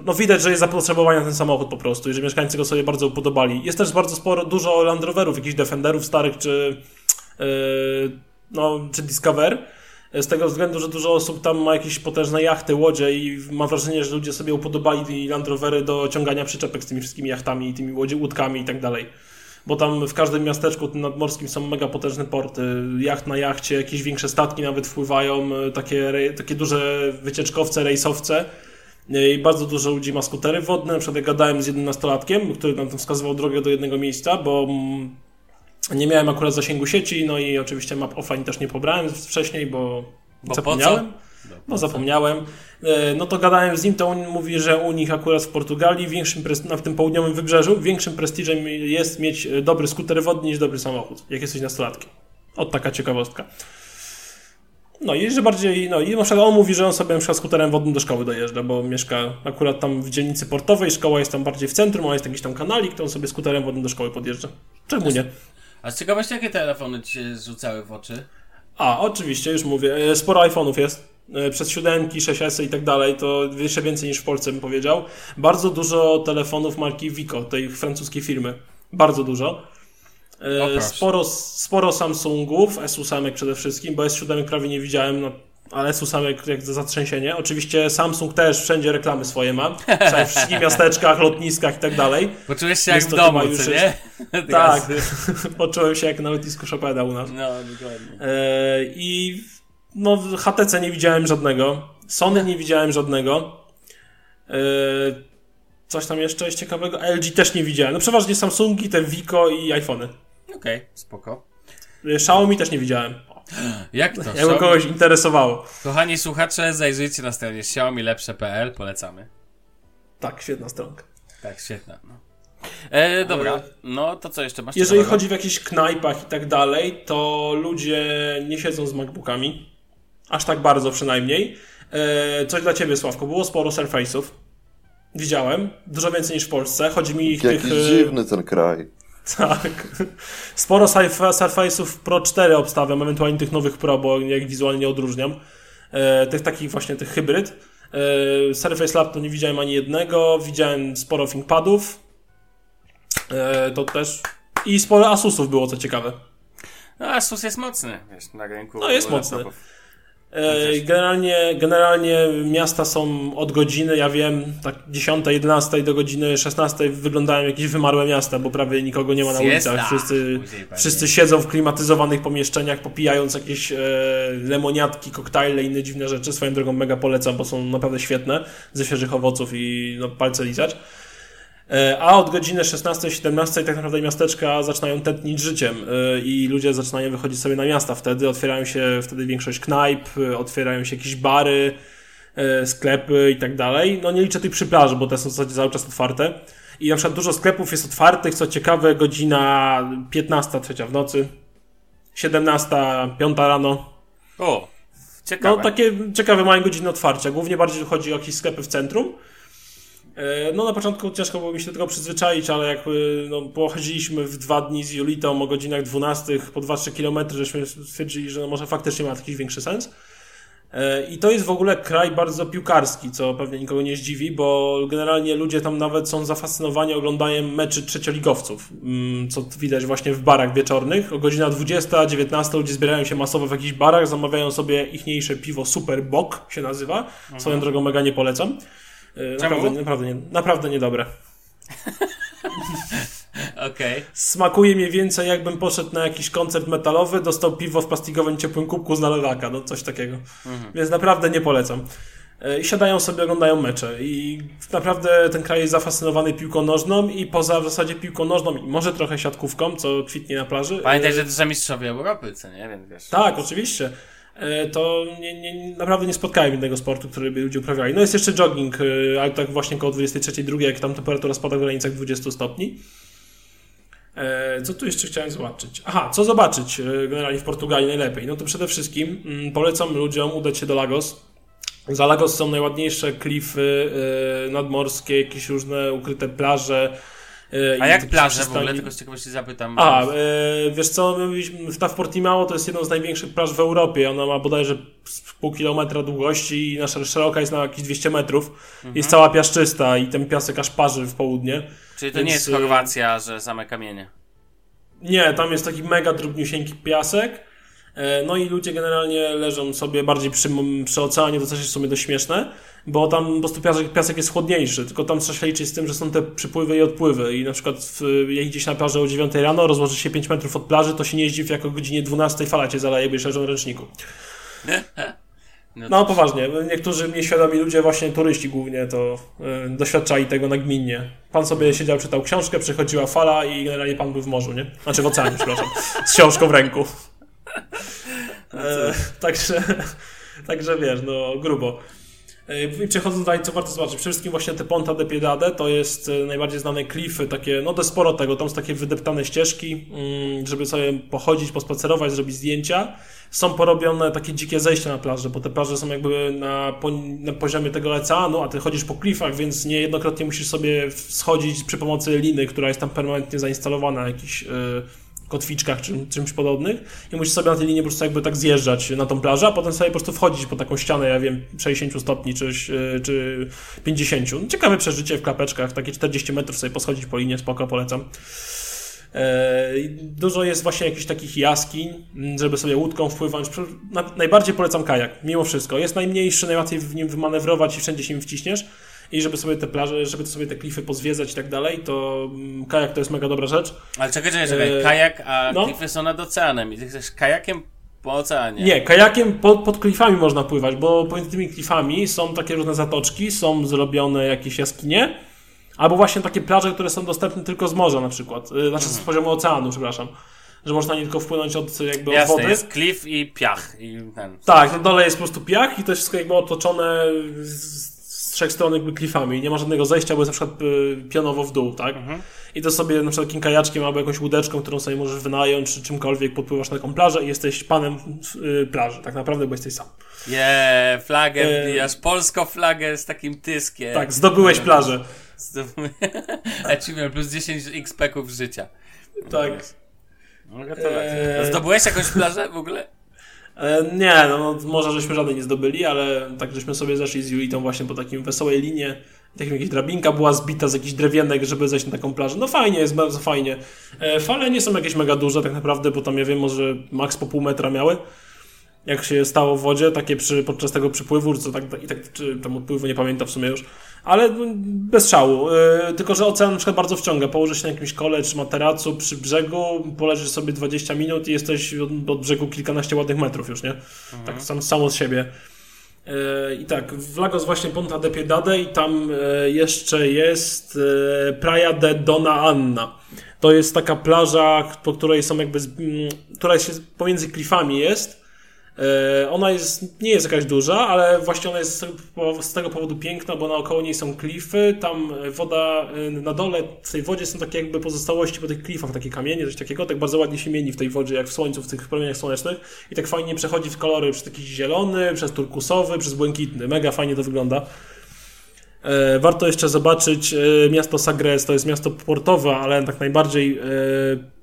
no widać, że jest zapotrzebowanie na ten samochód po prostu i że mieszkańcy go sobie bardzo upodobali. Jest też bardzo sporo, dużo Land Roverów, jakichś Defenderów starych, czy yy, no, czy Discover z tego względu, że dużo osób tam ma jakieś potężne jachty, łodzie i mam wrażenie, że ludzie sobie upodobali Land Rovery do ciągania przyczepek z tymi wszystkimi jachtami, tymi łodzie, łódkami i tak dalej. Bo tam w każdym miasteczku tym nadmorskim są mega potężne porty, jacht na jachcie, jakieś większe statki nawet wpływają, takie, takie duże wycieczkowce, rejsowce. I bardzo dużo ludzi ma skutery wodne. Na przykład ja gadałem z jednym nastolatkiem, który nam tam wskazywał drogę do jednego miejsca, bo nie miałem akurat zasięgu sieci, no i oczywiście map offline też nie pobrałem wcześniej, bo, bo zapomniałem. No zapomniałem. E, no to gadałem z nim, to on mówi, że u nich akurat w Portugalii, większym na tym południowym wybrzeżu, większym prestiżem jest mieć dobry skuter wodny niż dobry samochód, jak jesteś nastolatkiem. Od taka ciekawostka. No i że bardziej, no i na przykład on mówi, że on sobie na przykład skuterem wodnym do szkoły dojeżdża, bo mieszka akurat tam w dzielnicy portowej, szkoła jest tam bardziej w centrum, a jest jakiś tam kanalik, to on sobie skuterem wodnym do szkoły podjeżdża. Czemu nie? A z ciekawości, jakie telefony ci się rzucały w oczy? A, oczywiście, już mówię. E, sporo iPhone'ów jest. E, przez siódemki, 6S i tak dalej, to jeszcze więcej niż w Polsce bym powiedział. Bardzo dużo telefonów marki Vico, tej francuskiej firmy. Bardzo dużo. E, sporo, sporo Samsungów, S8 przede wszystkim, bo S7 prawie nie widziałem, no, ale S8 jak zatrzęsienie. Oczywiście Samsung też wszędzie reklamy swoje ma, w wszystkich miasteczkach, lotniskach i tak dalej. Poczułeś się jak w domu, co nie? [laughs] tak, [laughs] poczułem się jak na lotnisku Chopina u nas. No, dokładnie. E, I no, HTC nie widziałem żadnego, Sony nie widziałem żadnego. E, coś tam jeszcze jest ciekawego? LG też nie widziałem. No przeważnie Samsungi, te Vico i iPhony. Okej, okay, spoko. Xiaomi też nie widziałem. Jak to? Jakby kogoś interesowało. Kochani słuchacze, zajrzyjcie na stronie xiaomilepsze.pl, polecamy. Tak, świetna stronka. Tak, świetna. No. E, dobra, no to co jeszcze masz? Jeżeli ciekawego? chodzi w jakichś knajpach i tak dalej, to ludzie nie siedzą z MacBookami. Aż tak bardzo przynajmniej. E, coś dla ciebie, Sławko. Było sporo Surface'ów. Widziałem. Dużo więcej niż w Polsce. Chodzi mi ich Jakiś tych... dziwny ten kraj. [laughs] Tak. Sporo Surface'ów Pro 4 obstawiam, ewentualnie tych nowych Pro, bo jak wizualnie nie odróżniam. E, tych takich właśnie, tych hybryd. E, Surface Laptop nie widziałem ani jednego. Widziałem sporo ThinkPadów. E, to też. I sporo Asusów było, co ciekawe. No, Asus jest mocny, wiesz, na rynku. No, jest mocny. E, generalnie, generalnie miasta są od godziny, ja wiem, tak 10, 11 do godziny 16 wyglądają jakieś wymarłe miasta, bo prawie nikogo nie ma na ulicach. Wszyscy, wszyscy siedzą w klimatyzowanych pomieszczeniach, popijając jakieś e, lemoniatki, koktajle i inne dziwne rzeczy. Swoją drogą mega polecam, bo są naprawdę świetne, ze świeżych owoców i no, palce lizać. E, a od godziny 16-17 tak naprawdę miasteczka zaczynają tętnić życiem e, i ludzie zaczynają wychodzić sobie na miasta. Wtedy otwierają się wtedy większość knajp, e, otwierają się jakieś bary, sklepy i tak dalej. No nie liczę tych przy plaży, bo te są w zasadzie cały czas otwarte. I na przykład dużo sklepów jest otwartych, co ciekawe, godzina 15, trzecia w nocy, 17, 5 rano. O, ciekawe. No takie ciekawe mają godziny otwarcia. Głównie bardziej chodzi o jakieś sklepy w centrum. E, no na początku ciężko było mi się do tego przyzwyczaić, ale jak no, pochodziliśmy w dwa dni z Julitą o godzinach 12 po 2-3 km, żeśmy stwierdzili, że no może faktycznie ma jakiś większy sens. E, I to jest w ogóle kraj bardzo piłkarski, co pewnie nikogo nie zdziwi, bo generalnie ludzie tam nawet są zafascynowani oglądaniem meczy trzecioligowców, mm, co widać właśnie w barach wieczornych. O godzina 20, 19 ludzie zbierają się masowo w jakichś barach, zamawiają sobie ichniejsze piwo Super Bok się nazywa. Mhm. Swoją drogą mega nie polecam. E, naprawdę, naprawdę, nie, naprawdę niedobre. [laughs] Okay. Smakuje mi więcej, jakbym poszedł na jakiś koncert metalowy, dostał piwo w plastikowym ciepłym kubku z nalewaka, no coś takiego. Mhm. Więc naprawdę nie polecam. E, I siadają sobie, oglądają mecze. I naprawdę ten kraj jest zafascynowany piłką nożną i poza w zasadzie piłką nożną i może trochę siatkówką, co kwitnie na plaży. Pamiętaj, że to są mistrzowie Europy, co nie? Więc wiesz. Tak, oczywiście. E, to nie, nie, naprawdę nie spotkałem innego sportu, który by ludzie uprawiali. No jest jeszcze jogging, e, ale tak właśnie około 23.02, jak tam temperatura spada w granicach 20 stopni. E, co tu jeszcze chciałem zobaczyć? Aha, co zobaczyć generalnie w Portugalii najlepiej? No to przede wszystkim mm, polecam ludziom udać się do Lagos. Za Lagos są najładniejsze klify nadmorskie, jakieś różne ukryte plaże. A jak plaże w ogóle? Tylko z ciekawości zapytam. A, wiesz co, my byliśmy, ta w Portimao to jest jedną z największych plaż w Europie. Ona ma bodajże pół kilometra długości i nasza szeroka jest na jakieś 200 metrów. Mhm. Jest cała piaszczysta i ten piasek aż parzy w południe. Czyli to Więc, nie jest Chorwacja, że same kamienie. Nie, tam jest taki mega drobniusieńki piasek. E, no i ludzie generalnie leżą sobie bardziej przy, przy oceanie, to też jest w sumie dość śmieszne, bo tam po prostu piasek, piasek jest chłodniejszy, tylko tam trzeba się liczyć z tym, że są te przypływy i odpływy i na przykład w, jak gdzieś na plaży o 9 rano, rozłoży się 5 metrów od plaży, to się nie jeździ w jako godzinie 12 fala cię zalaje, byś leżał na ręczniku. No, [laughs] no poważnie, niektórzy nieświadomi ludzie, właśnie turyści głównie, to y, doświadczali tego nagminnie. Pan sobie siedział, czytał książkę, przychodziła fala i generalnie pan był w morzu, nie? Znaczy w oceanie, przepraszam. Z książką w ręku. E, także, także wiesz, no grubo. E, I przechodząc dalej, co warto zobaczyć, przede wszystkim właśnie te Ponta de Piedade to jest e, najbardziej znane klify, takie, no dość sporo tego, tam są takie wydeptane ścieżki, mm, żeby sobie pochodzić, pospacerować, zrobić zdjęcia. Są porobione takie dzikie zejścia na plaży, bo te plaże są jakby na, na poziomie tego oceanu, a ty chodzisz po klifach, więc niejednokrotnie musisz sobie schodzić przy pomocy liny, która jest tam permanentnie zainstalowana, jakiś... Yy, kotwiczkach czy czymś podobnych i musisz sobie na tej linii po prostu jakby tak zjeżdżać na tą plażę, a potem sobie po prostu wchodzić po taką ścianę, ja wiem, 60 stopni czy, czy 50. No, ciekawe przeżycie w klapeczkach, takie 40 metrów sobie poschodzić po linie, spoko, polecam. E, dużo jest właśnie jakichś takich jaskiń, żeby sobie łódką wpływać. Najbardziej polecam kajak, mimo wszystko. Jest najmniejszy, najłatwiej w nim wymanewrować i wszędzie się wciśniesz i żeby sobie te plaże, żeby sobie te klify pozwiedzać i tak dalej, to mm, kajak to jest mega dobra rzecz. Ale czekaj, czekaj, czekaj. E, kajak, a no. klify są nad oceanem i ty chcesz kajakiem po oceanie. Nie, kajakiem pod, pod klifami można pływać, bo pomiędzy tymi klifami są takie różne zatoczki, są zrobione jakieś jaskinie, albo właśnie takie plaże, które są dostępne tylko z morza na przykład, e, znaczy z mhm. poziomu oceanu, przepraszam że można nie tylko wpłynąć od, jakby Jasne, od wody. jest klif i piach. I ten. Tak, na dole jest po prostu piach i to jest wszystko jakby otoczone z, trzech stron jakby klifami. Nie ma żadnego zejścia, bo jest na przykład y, pionowo w dół, tak? Mhm. I to sobie na przykład takim kajaczkiem albo jakąś łódeczką, którą sobie możesz wynająć, czy czymkolwiek podpływasz na taką plażę i jesteś panem y, plaży, tak naprawdę, bo jesteś sam. Yeah, flagę e... wbijasz, polską flagę z takim tyskiem. Tak, zdobyłeś plażę. [laughs] Achievement plus 10 XP-ków życia. Tak. No, gratulacje. Eee... Zdobyłeś jakąś plażę w ogóle? E, nie, no, może żeśmy żadnej nie zdobyli, ale tak żeśmy sobie zeszli z Julitą właśnie po takim wesołej linie. Tak jakaś drabinka była zbita z jakichś drewienek, żeby zejść na taką plażę. No fajnie, jest bardzo fajnie. E, fale nie są jakieś mega duże tak naprawdę, bo tam ja wiem, może maks po pół metra miały. Jak się stało w wodzie, takie przy, podczas tego przypływu, co tak, i tak, czy tam odpływu nie pamiętam w sumie już ale bez szału. Yy, tylko, że ocean na przykład bardzo wciąga. Położysz się na jakimś kole czy materacu przy brzegu, poleżysz sobie 20 minut i jesteś od, od brzegu kilkanaście ładnych metrów już, nie? Mhm. Tak sam, samo z siebie. Yy, I tak, w Lagos właśnie Ponta de Piedade i tam yy, jeszcze jest Praia de Dona Anna. To jest taka plaża, po której są jakby, mm, która jest pomiędzy klifami jest ona jest, nie jest jakaś duża, ale właśnie ona jest z tego powodu piękna, bo naokoło niej są klify, tam woda, e, na dole w tej wodzie są takie jakby pozostałości po tych klifach, takie kamienie, coś takiego, tak bardzo ładnie się mieni w tej wodzie, jak w słońcu, w tych promieniach słonecznych i tak fajnie przechodzi w kolory przez taki zielony, przez turkusowy, przez błękitny, mega fajnie to wygląda. E, warto jeszcze zobaczyć miasto Sagres, to jest miasto portowe, ale tak najbardziej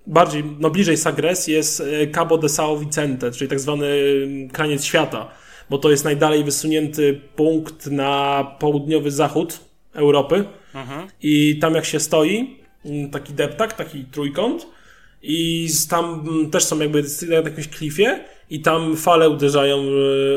bardziej, no bliżej Sagres jest e, Cabo de São Vicente, czyli tak zwany mm, kraniec świata, bo to jest najdalej wysunięty punkt na południowy zachód Europy mhm. i tam jak się stoi, mm, taki deptak, taki trójkąt i tam mm, też są jakby na jakimś klifie i tam fale uderzają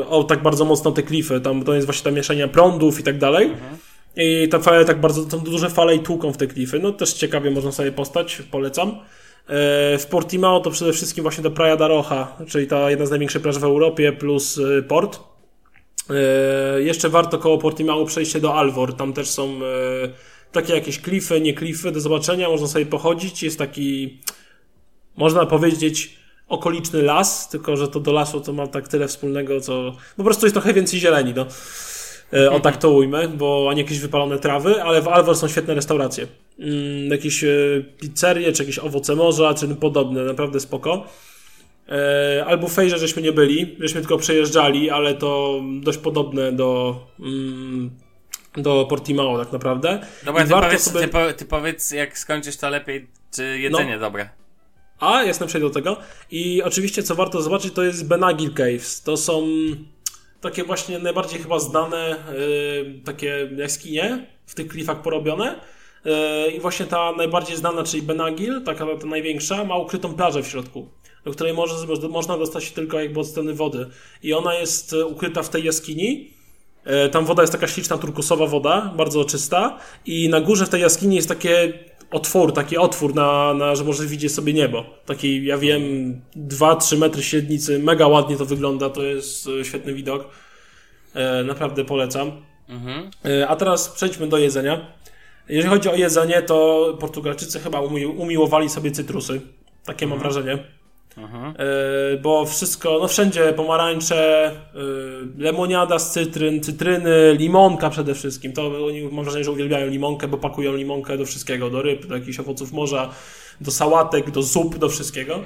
e, o tak bardzo mocno te klify, tam to jest właśnie ta mieszania prądów i tak dalej. Mhm. I te fale tak bardzo, to duże fale i tłuką w te klify. No też ciekawie można sobie postać, polecam. E, w Portimao to przede wszystkim właśnie ta Praia da Roja, czyli ta jedna z największych plaż w Europie, plus e, port. E, jeszcze warto koło Portimao przejść się do Alvor, tam też są takie jakieś klify, nie klify do zobaczenia, można sobie pochodzić, jest taki, można powiedzieć, okoliczny las, tylko że to do lasu to ma tak tyle wspólnego, co po prostu jest trochę więcej zieleni, no. O tak to ujmę, bo ani jakieś wypalone trawy, ale w Alvor są świetne restauracje. Mm, jakieś e, pizzerie, czy jakieś owoce morza, czy podobne, naprawdę spoko. E, albo Fejrze żeśmy nie byli, żeśmy tylko przejeżdżali, ale to dość podobne do, mm, do Portimao tak naprawdę. Dobra, ty powiedz, sobie... ty, po, ty, powiedz, jak skończysz to lepiej, czy jedzenie no. dobre. A, jasne, przejdę do tego. I oczywiście, co warto zobaczyć, to jest Benagil Caves. To są takie właśnie najbardziej chyba znane yy, takie jaskinie w tych klifach porobione. Yy, I właśnie ta najbardziej znana, czyli Benagil, taka ta największa, ma ukrytą plażę w środku, do której może, można dostać się tylko jakby od strony wody. I ona jest e, ukryta w tej jaskini. Yy, tam woda jest taka śliczna, turkusowa woda, bardzo czysta. I na górze w tej jaskini jest takie otwór, taki otwór, na, na, że może widzieć sobie niebo. Taki, ja wiem, 2-3 metry średnicy, mega ładnie to wygląda, to jest e, świetny widok. E, naprawdę polecam. Mhm. E, a teraz przejdźmy do jedzenia. Jeżeli chodzi o jedzenie, to Portugalczycy chyba umi umiłowali sobie cytrusy. Takie mhm. mam wrażenie. Mhm. E, bo wszystko, no wszędzie pomarańcze, y, lemoniada z cytryn, cytryny, limonka przede wszystkim. To oni mam wrażenie, że uwielbiają limonkę, bo pakują limonkę do wszystkiego, do ryb, do jakichś owoców morza, do sałatek, do zup, do wszystkiego.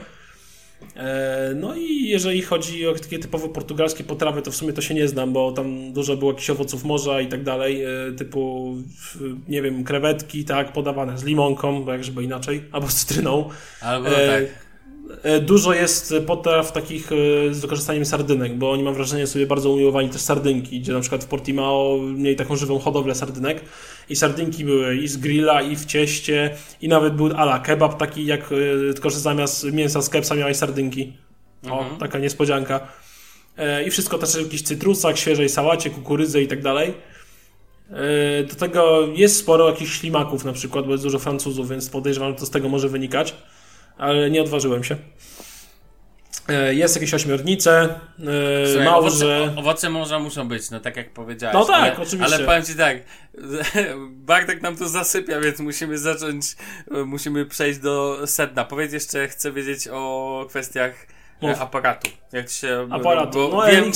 E, no i jeżeli chodzi o takie typowo portugalskie potrawy, to w sumie to się nie znam, bo tam dużo było jakichś owoców morza i tak dalej, typu, nie wiem, krewetki, tak, podawane z limonką, bo jak żeby inaczej, albo z cytryną. Albo e, tak. E, dużo jest potraw takich e, z wykorzystaniem sardynek, bo oni mam wrażenie sobie bardzo umiłowali też sardynki, gdzie na przykład w Portimao mieli taką żywą hodowlę sardynek i sardynki były i z grilla, i w cieście, i nawet był ala kebab taki, jak e, tylko że zamiast mięsa z kepsa miałeś sardynki. O, mhm. taka niespodzianka. I wszystko też w jakichś cytrusach, świeżej sałacie, kukurydze i tak dalej. Do tego jest sporo jakichś ślimaków na przykład, bo jest dużo Francuzów, więc podejrzewam, że to z tego może wynikać ale nie odważyłem się. E, jest jakieś ośmiornice, e, Słuchaj, małże. Owoce, owoce morza muszą być, no tak jak powiedziałeś. No tak, ale, oczywiście. Ale powiem Ci tak, [laughs] Bartek nam tu zasypia, więc musimy zacząć, musimy przejść do sedna. Powiedz jeszcze, chcę wiedzieć o kwestiach e, Mów. aparatu. Jak się... Aparatu, no wiem.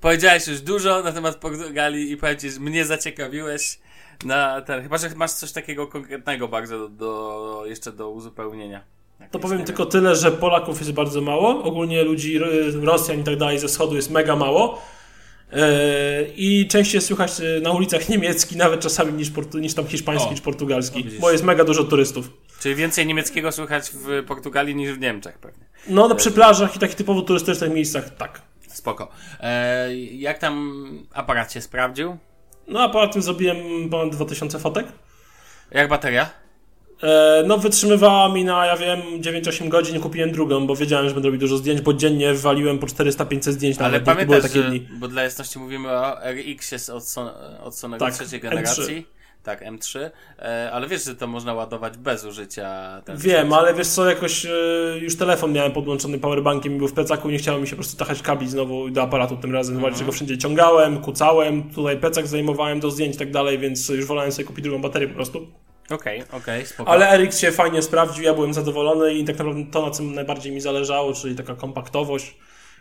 Powiedziałeś już dużo na temat Portugalii i powiem Ci, że mnie zaciekawiłeś na ten, chyba, że masz coś takiego konkretnego bardzo do, do jeszcze do uzupełnienia to powiem tylko tyle, że Polaków jest bardzo mało. Ogólnie ludzi, Rosjan i tak dalej ze wschodu jest mega mało. E, I częściej słychać e, na ulicach [laughs] niemiecki, nawet czasami niż, niż tam hiszpański o, czy portugalski, bo jest mega dużo turystów. Czyli więcej niemieckiego słychać w Portugalii niż w Niemczech pewnie. No, no przy plażach i takich typowo turystycznych miejscach, tak. Spoko. E, jak tam aparat się sprawdził? No, aparatem zrobiłem ponad 2000 fotek. Jak bateria? E, no, wytrzymywała mi na, ja wiem, 9-8 godzin, kupiłem drugą, bo wiedziałem, że będę robił dużo zdjęć, bo dziennie waliłem po 400-500 zdjęć Ale pamiętasz, były takie dni. bo dla jasności mówimy o RX jest od, Son od Sonego tak, trzeciej generacji. M3. Tak, M3, e, ale wiesz, że to można ładować bez użycia. Wiem, ale wiesz co, jakoś e, już telefon miałem podłączony powerbankiem i był w plecaku nie chciało mi się po prostu tachać kabli znowu do aparatu tym razem, mm -hmm. go wszędzie ciągałem, kucałem, tutaj plecak zajmowałem do zdjęć i tak dalej, więc już wolałem sobie kupić drugą baterię po prostu. Okej, okay, okej, okay, spoko. Ale RX się fajnie sprawdził, ja byłem zadowolony i tak naprawdę to, na czym najbardziej mi zależało, czyli taka kompaktowość,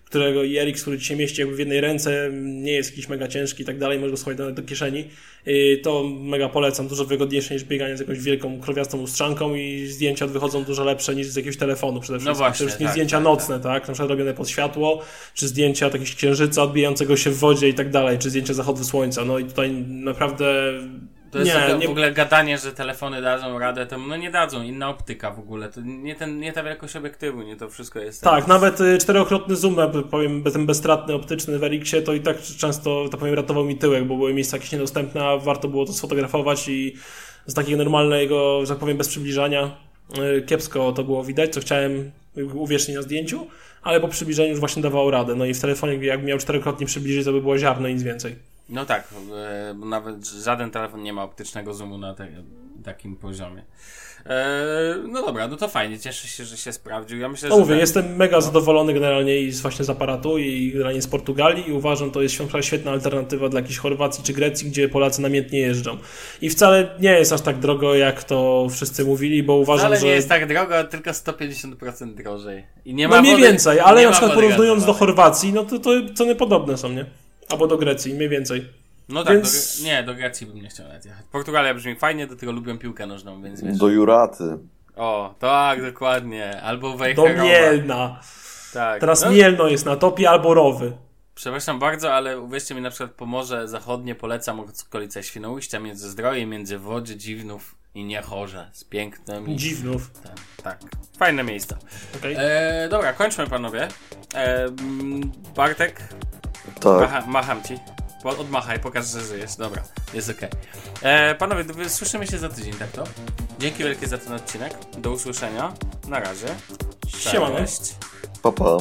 którego i RX, który ci się mieści jakby w jednej ręce, nie jest jakiś mega ciężki i tak dalej, możesz go schować do, do kieszeni. I to mega polecam, dużo wygodniejsze niż bieganie z jakąś wielką, krowiastą lustrzanką i zdjęcia wychodzą dużo lepsze niż z jakiegoś telefonu przede no wszystkim. No właśnie, Przede wszystkim tak, zdjęcia tak, nocne, tak. tak, na przykład robione pod światło, czy zdjęcia jakiegoś księżyca odbijającego się w wodzie i tak dalej, czy zdjęcia zachodu słońca. No i tutaj naprawdę to jest nie, nie, w ogóle gadanie, że telefony dadzą radę, to no nie dadzą, inna optyka w ogóle. To nie, ten, nie ta wielkość obiektywu, nie to wszystko jest. Tak, tak. nawet y, czterokrotny zoom, powiem, ten bezstratny optyczny w RX-ie, to i tak często, to powiem, ratował mi tyłek, bo były miejsca jakieś niedostępne, a warto było to sfotografować i z takiego normalnego, że tak powiem, bez przybliżania y, kiepsko to było widać, co chciałem uwiecznić na zdjęciu, ale po przybliżeniu już właśnie dawało radę. No i w telefonie, jak miał czterokrotnie przybliżyć, to by było ziarno i nic więcej. No tak, e, nawet żaden telefon nie ma optycznego zoomu na te, takim poziomie. E, no dobra, no to fajnie, cieszę się, że się sprawdził. Ja myślę, no mówię, ten... jestem mega zadowolony generalnie i z, właśnie z aparatu i generalnie z Portugalii i uważam, to jest świetna alternatywa dla jakiejś Chorwacji czy Grecji, gdzie Polacy namiętnie jeżdżą. I wcale nie jest aż tak drogo, jak to wszyscy mówili, bo uważam, wcale że... nie jest tak drogo, tylko 150% drożej. I nie ma no mniej wody, więcej, ale na przykład porównując do Chorwacji, no to, to ceny podobne są, nie? Albo do Grecji, mniej więcej. No tak, więc... do, nie, do Grecji bym nie chciał nawet jechać. Portugalia brzmi fajnie, do tego lubią piłkę nożną, więc wiesz. Do Juraty. O, tak, dokładnie. Albo Wejherowa. Do Mielna. Tak. Teraz no. Mielno jest na topie albo Rowy. Przepraszam bardzo, ale uwierzcie mi, na przykład Pomorze Zachodnie polecam okolice Świnoujścia, między Zdrojem, między Wodzie, Dziwnów i Niechorze. Z pięknym. Dziwnów. Tak, tak. Fajne miejsca. Okay. E, dobra, kończmy panowie. E, Bartek. Tak. Macha, macham ci. Odmachaj, pokaż, że żyjesz. Dobra, jest ok. E, panowie, słyszymy się za tydzień, tak to? Dzięki wielkie za ten odcinek. Do usłyszenia. Na razie. Cześć. Siemano. Pa, pa.